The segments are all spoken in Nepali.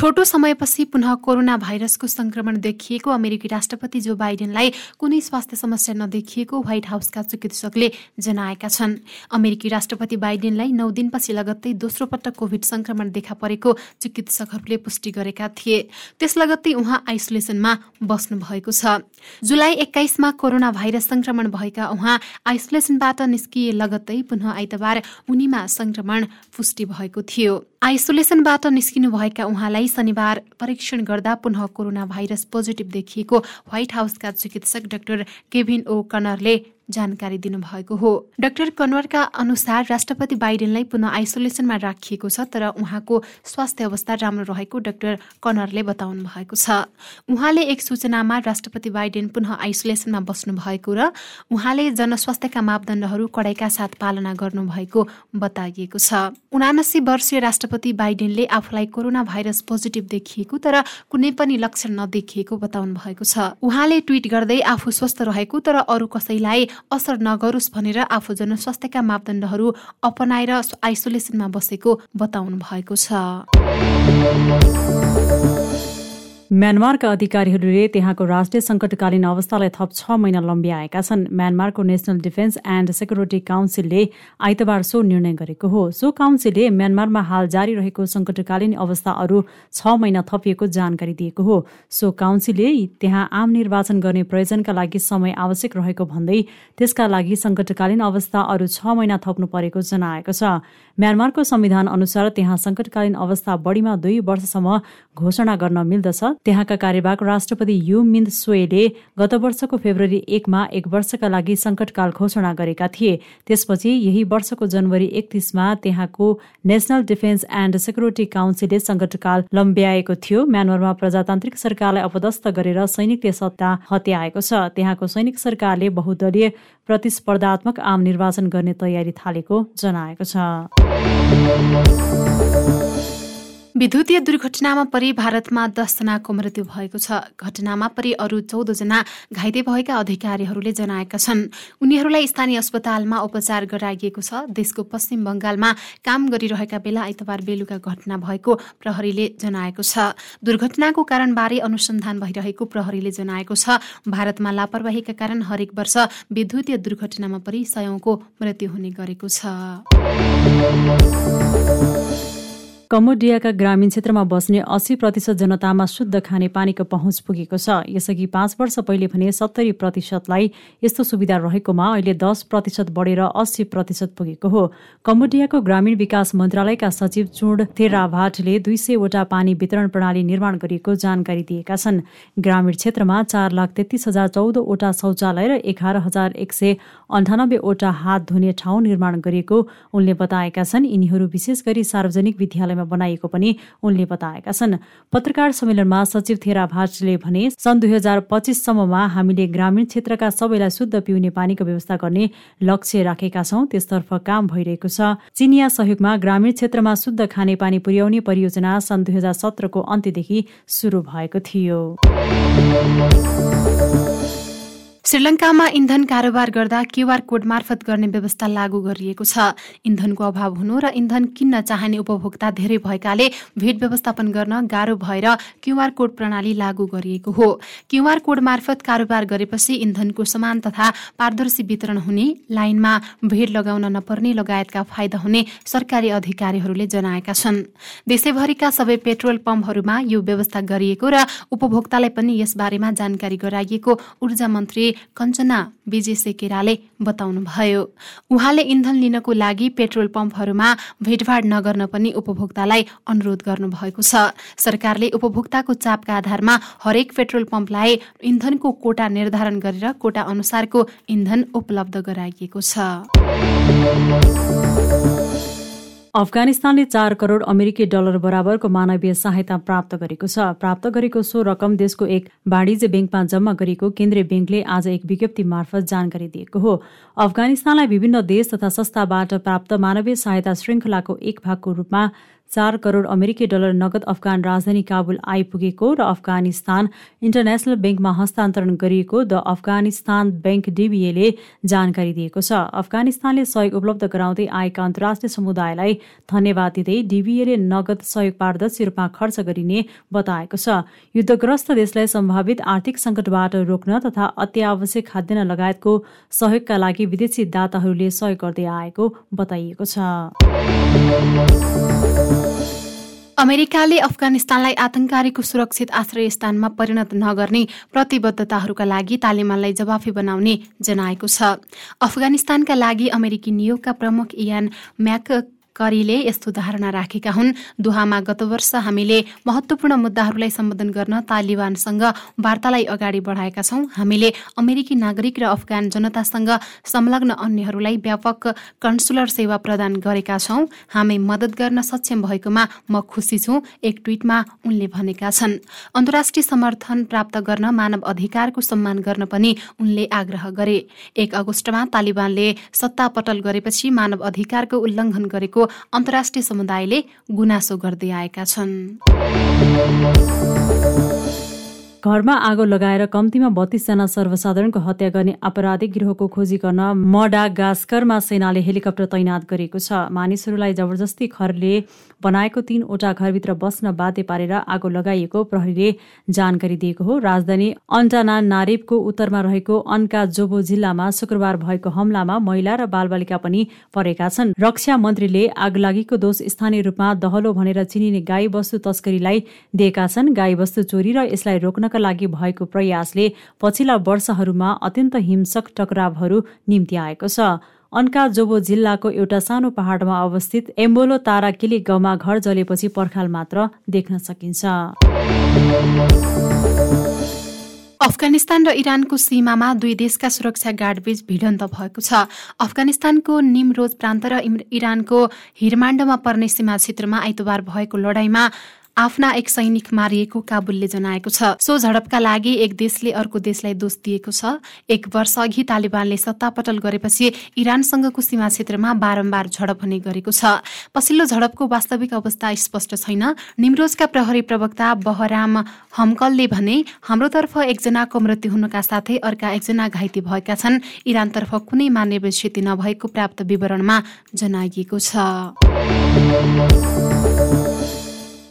छोटो समयपछि पुनः कोरोना भाइरसको संक्रमण देखिएको अमेरिकी राष्ट्रपति जो बाइडेनलाई कुनै स्वास्थ्य समस्या नदेखिएको व्हाइट हाउसका चिकित्सकले जनाएका छन्। अमेरिकी राष्ट्रपति बाइडेनलाई नौ दिनपछि लगत्तै दोस्रो पटक कोभिड संक्रमण देखा परेको चिकित्सकहरूले पुष्टि गरेका थिए। त्यस लगत्तै उहाँ आइसोलेसनमा बस्नु भएको छ। जुलाई एक्काइसमा कोरोना भाइरस संक्रमण भएका उहाँ आइसोलेसनबाट निस्किए लगत्तै पुनः आइतबार उनीमा संक्रमण पुष्टि भएको थियो। आइसोलेसनबाट निस्किनुभएका उहाँलाई शनिबार परीक्षण गर्दा पुनः कोरोना भाइरस पोजिटिभ देखिएको व्हाइट हाउसका चिकित्सक डाक्टर केभिन ओ कनरले जानकारी दिनुभएको हो। डाक्टर कनवरका अनुसार राष्ट्रपति बाइडेनलाई पुनः आइसोलेसनमा राखिएको छ तर उहाँको स्वास्थ्य अवस्था राम्रो रहेको डाक्टर कनरले बताउनु भएको छ। उहाँले एक सूचनामा राष्ट्रपति बाइडेन पुनः आइसोलेसनमा बस्नु भएको र उहाँले जनस्वास्थ्यका मापदण्डहरू कडाइका साथ पालना गर्नुभएको बताइएको छ। उनासी वर्षीय राष्ट्रपति बाइडेनले आफूलाई कोरोना भाइरस पोजिटिभ देखिएको तर कुनै पनि लक्षण नदेखिएको बताउनु भएको छ। उहाँले ट्विट गर्दै आफू स्वस्थ रहेको तर अरू कसैलाई असर नगरोस् भनेर आफू जनस्वास्थ्यका मापदण्डहरू अपनाएर आइसोलेसनमा बसेको बताउनु भएको छ। म्यानमारका अधिकारीहरूले त्यहाँको राष्ट्रिय सङ्कटकालीन अवस्थालाई थप छ महिना लम्ब्याएका छन्। म्यानमारको नेसनल डिफेन्स एन्ड सेक्युरिटी काउन्सिलले आइतबार सो निर्णय गरेको हो। सो काउन्सिलले म्यानमारमा हाल जारी रहेको सङ्कटकालीन अवस्था अरू छ महिना थपिएको जानकारी दिएको हो। सो काउन्सिलले त्यहाँ आम निर्वाचन गर्ने प्रयोजनका लागि समय आवश्यक रहेको भन्दै त्यसका लागि सङ्कटकालीन अवस्था अरू छ महिना थप्नु परेको जनाएको छ। म्यानमारको संविधान अनुसार त्यहाँ सङ्कटकालीन अवस्था बढीमा दुई वर्षसम्म घोषणा गर्न मिल्दछ। त्यहाँका कार्यवाहक राष्ट्रपति यु मिन्द सोएले गत वर्षको फेब्रुअरी एकमा एक वर्षका लागि सङ्कटकाल घोषणा गरेका थिए। त्यसपछि यही वर्षको जनवरी एकतिसमा त्यहाँको नेसनल डिफेन्स एन्ड सेक्युरिटी काउन्सिलले सङ्कटकाल लम्ब्याएको थियो। म्यानमारमा प्रजातान्त्रिक सरकारलाई अपदस्थ गरेर सैनिकले सत्ता हत्याएको छ। त्यहाँको सैनिक सरकारले बहुदलीय प्रतिस्पर्धात्मक आम निर्वाचन गर्ने तयारी थालेको जनाएको छ। विद्युतीय दुर्घटनामा परि भारतमा दसजनाको मृत्यु भएको छ। घटनामा परि अरू चौधजना घाइते भएका अधिकारीहरूले जनाएका छन्। उनीहरूलाई स्थानीय अस्पतालमा उपचार गराइएको छ। देशको पश्चिम बङ्गालमा काम गरिरहेका बेला आइतबार बेलुका घटना भएको प्रहरीले जनाएको छ। दुर्घटनाको कारणबारे अनुसन्धान भइरहेको प्रहरीले जनाएको छ। भारतमा लापरवाहीका कारण हरेक वर्ष विद्युतीय दुर्घटनामा परि सयौंको मृत्यु हुने गरेको छ। कमोडियाका ग्रामीण क्षेत्रमा बस्ने अस्सी प्रतिशत जनतामा शुद्ध खाने पानीको पहुँच पुगेको छ। यसअघि पाँच वर्ष पहिले भने सत्तरी प्रतिशतलाई यस्तो सुविधा रहेकोमा अहिले दस प्रतिशत बढेर अस्सी प्रतिशत पुगेको हो। कम्बोडियाको ग्रामीण विकास मन्त्रालयका सचिव चुड थेराभाटले दुई सयवटा पानी वितरण प्रणाली निर्माण गरिएको जानकारी दिएका छन्। ग्रामीण क्षेत्रमा चार लाख तेत्तिस हजार चौधवटा शौचालय र एघार हजार एक सय अन्ठानब्बेवटा हात धुने ठाउँ निर्माण गरिएको उनले बताएका छन्। यिनीहरू विशेष गरी सार्वजनिक विद्यालय बनाइएको पनि उनले बताएका छन्। पत्रकार सम्मेलनमा सचिव थेरा भाटले भने सन् दुई हजार पच्चिससम्ममा हामीले ग्रामीण क्षेत्रका सबैलाई शुद्ध पिउने पानीको व्यवस्था गर्ने लक्ष्य राखेका छौँ त्यसतर्फ काम भइरहेको छ। चिनिया सहयोगमा ग्रामीण क्षेत्रमा शुद्ध खाने पानी पुर्याउने परियोजना सन् दुई हजार सत्रको अन्त्यदेखि सुरु भएको थियो। श्रीलङ्कामा इन्धन कारोबार गर्दा क्युआर कोड मार्फत गर्ने व्यवस्था लागू गरिएको छ। इन्धनको अभाव हुनु र इन्धन किन्न चाहने उपभोक्ता धेरै भएकाले भेट व्यवस्थापन गर्न गाह्रो भएर क्युआर कोड प्रणाली लागू गरिएको हो। क्युआर कोड मार्फत कारोबार गरेपछि इन्धनको समान तथा पारदर्शी वितरण हुने लाइनमा भेट लगाउन नपर्ने लगायतका फाइदा हुने सरकारी अधिकारीहरूले जनाएका छन्। देशैभरिका सबै पेट्रोल पम्पहरूमा यो व्यवस्था गरिएको र उपभोक्तालाई पनि यसबारेमा जानकारी गराइएको ऊर्जा मन्त्री कञ्चना विजय सेकेराले बताउनुभयो। उहाँले इन्धन लिनको लागि पेट्रोल पम्पहरूमा भेटभाड नगर्न पनि उपभोक्तालाई अनुरोध गर्नुभएको छ। सरकारले उपभोक्ताको चापका आधारमा हरेक पेट्रोल पम्पलाई इन्धनको कोटा निर्धारण गरेर कोटा अनुसारको इन्धन उपलब्ध गराइएको छ। अफगानिस्तानले चार करोड अमेरिकी डलर बराबरको मानवीय सहायता प्राप्त गरेको छ। प्राप्त गरेको सो रकम देशको एक वाणिज्य ब्याङ्कमा जम्मा गरेको केन्द्रीय ब्याङ्कले आज एक विज्ञप्ति मार्फत जानकारी दिएको हो। अफगानिस्तानलाई विभिन्न देश तथा संस्थाबाट प्राप्त मानवीय सहायता श्रृङ्खलाको एक भागको रूपमा चार करोड अमेरिकी डलर नगद अफगान राजधानी काबुल आइपुगेको र अफगानिस्तान इन्टरनेसनल ब्याङ्कमा हस्तान्तरण गरिएको द अफगानिस्तान ब्याङ्क डिबिएले जानकारी दिएको छ। अफगानिस्तानले सहयोग उपलब्ध गराउँदै आएका अन्तर्राष्ट्रिय समुदायलाई धन्यवाद दिँदै डिबिएले नगद सहयोग पारदर्शी रूपमा खर्च गरिने बताएको छ। युद्धग्रस्त देशलाई सम्भावित आर्थिक सङ्कटबाट रोक्न तथा अत्यावश्यक खाद्यान्न लगायतको सहयोगका लागि विदेशी दाताहरूले सहयोग गर्दै आएको बताइएको छ। अमेरिकाले अफगानिस्तानलाई आतंककारीको सुरक्षित आश्रय स्थानमा परिणत नगर्ने प्रतिबद्धताहरूका लागि तालिबानलाई जवाफी बनाउने जनाएको छ। अफगानिस्तानका लागि अमेरिकी नियोगका प्रमुख इयान म्याक करीले यस्तो धारणा राखेका हुन्। दुहामा गत वर्ष हामीले महत्वपूर्ण मुद्दाहरूलाई सम्बोधन गर्न तालिबानसँग वार्तालाई अगाडि बढाएका छौं। हामीले अमेरिकी नागरिक र अफगान जनतासँग संलग्न अन्यहरूलाई व्यापक कन्सुलर सेवा प्रदान गरेका छौं। हामी मद्दत गर्न सक्षम भएकोमा म खुसी छु एक ट्वीटमा उनले भनेका छन्। अन्तर्राष्ट्रिय समर्थन प्राप्त गर्न मानव अधिकारको सम्मान गर्न पनि उनले आग्रह गरे। एक अगस्तमा तालिबानले सत्ता पटल गरेपछि मानव अधिकारको उल्लङ्घन गरेको अन्तर्राष्ट्रिय समुदायले गुनासो गर्दै आएका छन्। घरमा आगो लगाएर कम्तीमा बत्तीसजना सर्वसाधारणको हत्या गर्ने आपराधिक गिरोहको खोजी गर्न मडागास्करमा सेनाले हेलिकप्टर तैनात गरेको छ। मानिसहरूलाई जबरजस्ती खरले बनाएको तीनवटा घरभित्र बस्न बाध्य पारेर आगो लगाइएको प्रहरीले जानकारी दिएको हो। राजधानी अन्टाना नारिबको उत्तरमा रहेको अनका जोबो जिल्लामा शुक्रबार भएको हमलामा महिला र बालबालिका पनि परेका छन्। रक्षा मन्त्रीले आगलागीको दोष स्थानीय रूपमा दहलो भनेर चिनिने गाई वस्तु तस्करीलाई दिएका छन्। गाई वस्तु चोरी र यसलाई रोक्न गर्नका लागि भएको प्रयासले पछिल्ला वर्षहरूमा अत्यन्त हिंसक टकरावहरू निम्ति आएको छ। अनका जोबो जिल्लाको एउटा सानो पहाडमा अवस्थित एम्बोलो तारा किली गाउँमा घर जलेपछि पर्खाल मात्र देख्न सकिन्छ। अफगानिस्तान र इरानको सीमामा दुई देशका सुरक्षा गार्डबीच भिडन्त भएको छ। अफगानिस्तानको निमरोज प्रान्त र इरानको हिरमाण्डमा पर्ने सीमा क्षेत्रमा आइतबार भएको लडाईँमा आफ्ना एक सैनिक मारिएको काबुलले जनाएको छ। सो झडपका लागि एक देशले अर्को देशलाई दोष दिएको छ। एक वर्ष अघि तालिबानले सत्तापटल गरेपछि इरानसँगको सीमा क्षेत्रमा बारम्बार झडप हुने गरेको छ। पछिल्लो झडपको वास्तविक अवस्था स्पष्ट छैन। निमरोजका प्रहरी प्रवक्ता बहराम हमकलले भने हाम्रोतर्फ एकजनाको मृत्यु हुनुका साथै अर्का एकजना घाइते भएका छन्। इरानतर्फ कुनै मानवीय क्षति नभएको प्राप्त विवरणमा जनाइएको छ।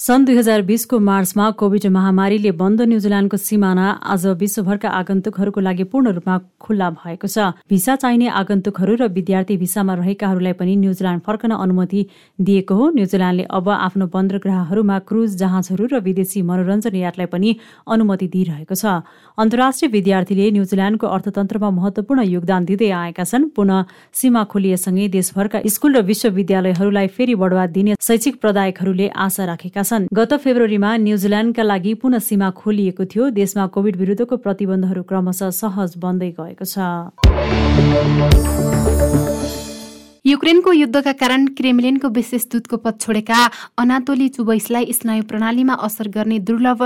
सन् दुई हजार बिसको मार्चमा कोभिड महामारीले बन्द न्युजिल्यान्डको सिमाना आज विश्वभरका आगन्तुकहरूको लागि पूर्ण रूपमा खुल्ला भएको छ। भिसा चाहिने आगन्तुकहरू र विद्यार्थी भिसामा रहेकाहरूलाई पनि न्युजिल्यान्ड फर्कन अनुमति दिएको हो। न्युजिल्यान्डले अब आफ्नो बन्दरग्राहहरूमा क्रुज जहाजहरू र विदेशी मनोरञ्जन यात्रा पनि अनुमति दिइरहेको छ। अन्तर्राष्ट्रिय विद्यार्थीले न्युजिल्यान्डको अर्थतन्त्रमा महत्वपूर्ण योगदान दिँदै आएका छन्। पुनः सीमा खोलिएसँगै देशभरका स्कुल र विश्वविद्यालयहरूलाई फेरि बढुवा दिने शैक्षिक प्रदायकहरूले आशा राखेका छन् गत फेब्रुअरीमा न्युजिल्यान्डका लागि पुनः सीमा खोलिएको थियो। देशमा कोभिड विरुद्धको प्रतिबन्धहरू क्रमशः सहज बन्दै गएको छ। युक्रेनको युद्धका कारण क्रेमलिनको विशेष दूतको पद छोडेका अनातोली चुबैसलाई स्नायु प्रणालीमा असर गर्ने दुर्लभ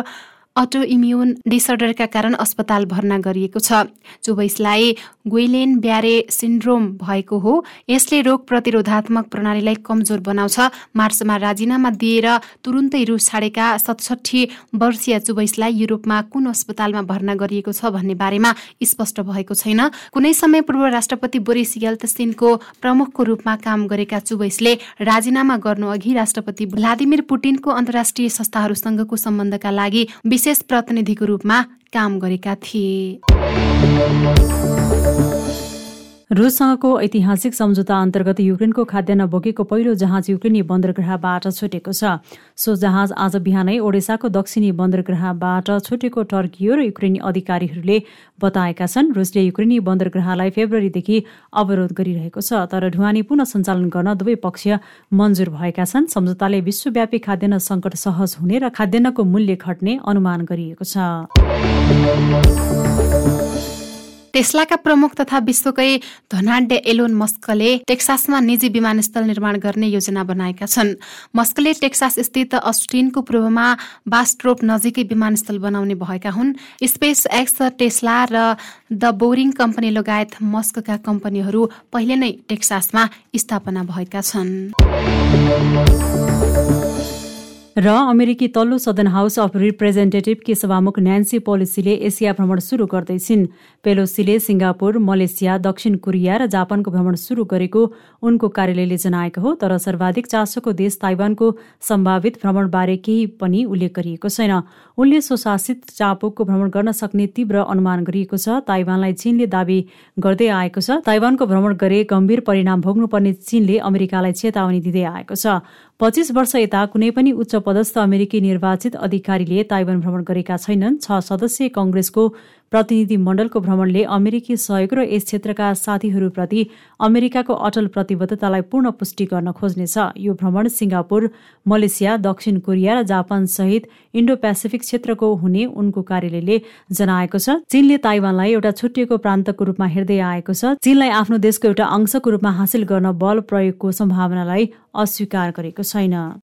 अटो इम्युन डिसअर्डरका कारण अस्पताल भर्ना गरिएको छ। चुबैसलाई ग्वेलेन ब्यारे सिन्ड्रोम भएको हो। यसले रोग प्रतिरोधात्मक प्रणालीलाई कमजोर बनाउँछ। मार्चमा राजीनामा दिएर तुरुन्तै रुस छाडेका सतसठी वर्षीय चुबैसलाई युरोपमा कुन अस्पतालमा भर्ना गरिएको छ भन्ने बारेमा स्पष्ट भएको छैन। कुनै समय पूर्व राष्ट्रपति बोरिस यल्तसिनको प्रमुखको रूपमा काम गरेका चुबैसले राजीनामा गर्नु अघि राष्ट्रपति भ्लादिमिर पुटिनको अन्तर्राष्ट्रिय संस्थाहरूसँगको सम्बन्धका लागि विशेष प्रतिनिधिको रूपमा काम गरेका थिए। रुससँगको ऐतिहासिक सम्झौता अन्तर्गत युक्रेनको खाद्यान्न बोकेको पहिलो जहाज युक्रेनी बन्दरग्रहबाट छुटेको छ। सो जहाज आज बिहानै ओडेसाको दक्षिणी बन्दरग्रहबाट छुटेको टर्कियो र युक्रेनी अधिकारीहरूले बताएका छन् रुसले युक्रेनी बन्दरग्रहलाई फेब्रुअरीदेखि अवरोध गरिरहेको छ तर ढुवानी पुनः सञ्चालन गर्न दुवै पक्ष मन्जुर भएका छन्। सम्झौताले विश्वव्यापी खाद्यान्न सङ्कट सहज हुने र खाद्यान्नको मूल्य घट्ने अनुमान गरिएको छ। टेस्लाका प्रमुख तथा विश्वकै धनाढ्य एलोन मस्कले टेक्सासमा निजी विमानस्थल निर्माण गर्ने योजना बनाएका छन्। मस्कले टेक्सास स्थित अस्टिनको पूर्वमा बास्ट्रोप नजिकै विमानस्थल बनाउने भएका हुन्। स्पेस एक्स टेस्ला र द बोरिङ कम्पनी लगायत मस्कका कम्पनीहरू पहिले नै टेक्सासमा स्थापना भएका छन्। र अमेरिकी तल्लो सदन हाउस अफ रिप्रेजेन्टेटिभकी सभामुख न्यान्सी पोलिसीले एसिया भ्रमण सुरु गर्दैछिन्। पेलोसीले सिङ्गापुर मलेसिया दक्षिण कोरिया र जापानको भ्रमण सुरु गरेको उनको कार्यालयले जनाएको हो तर सर्वाधिक चासोको देश ताइवानको सम्भावित भ्रमणबारे केही पनि उल्लेख गरिएको छैन। उनले स्वशासित चापोकको भ्रमण गर्न सक्ने तीव्र अनुमान गरिएको छ। ताइवानलाई चीनले दावी गर्दै आएको छ। ताइवानको भ्रमण गरे गम्भीर परिणाम भोग्नुपर्ने चीनले अमेरिकालाई चेतावनी दिँदै आएको छ। पच्चिस वर्ष यता कुनै पनि उच्च पदस्थ अमेरिकी निर्वाचित अधिकारीले ताइवान भ्रमण गरेका छैनन्। छ सदस्यीय प्रतिनिधि मण्डलको भ्रमणले अमेरिकी सहयोग र यस क्षेत्रका साथीहरूप्रति अमेरिकाको अटल प्रतिबद्धतालाई पूर्ण पुष्टि गर्न खोज्नेछ। यो भ्रमण सिङ्गापुर मलेसिया दक्षिण कोरिया र जापान सहित इन्डो पेसिफिक क्षेत्रको हुने उनको कार्यालयले जनाएको छ। चीनले ताइवानलाई एउटा छुट्टिएको प्रान्तको रूपमा हेर्दै आएको छ। चीनलाई आफ्नो देशको एउटा अंशको रूपमा हासिल गर्न बल प्रयोगको सम्भावनालाई अस्वीकार गरेको छैन।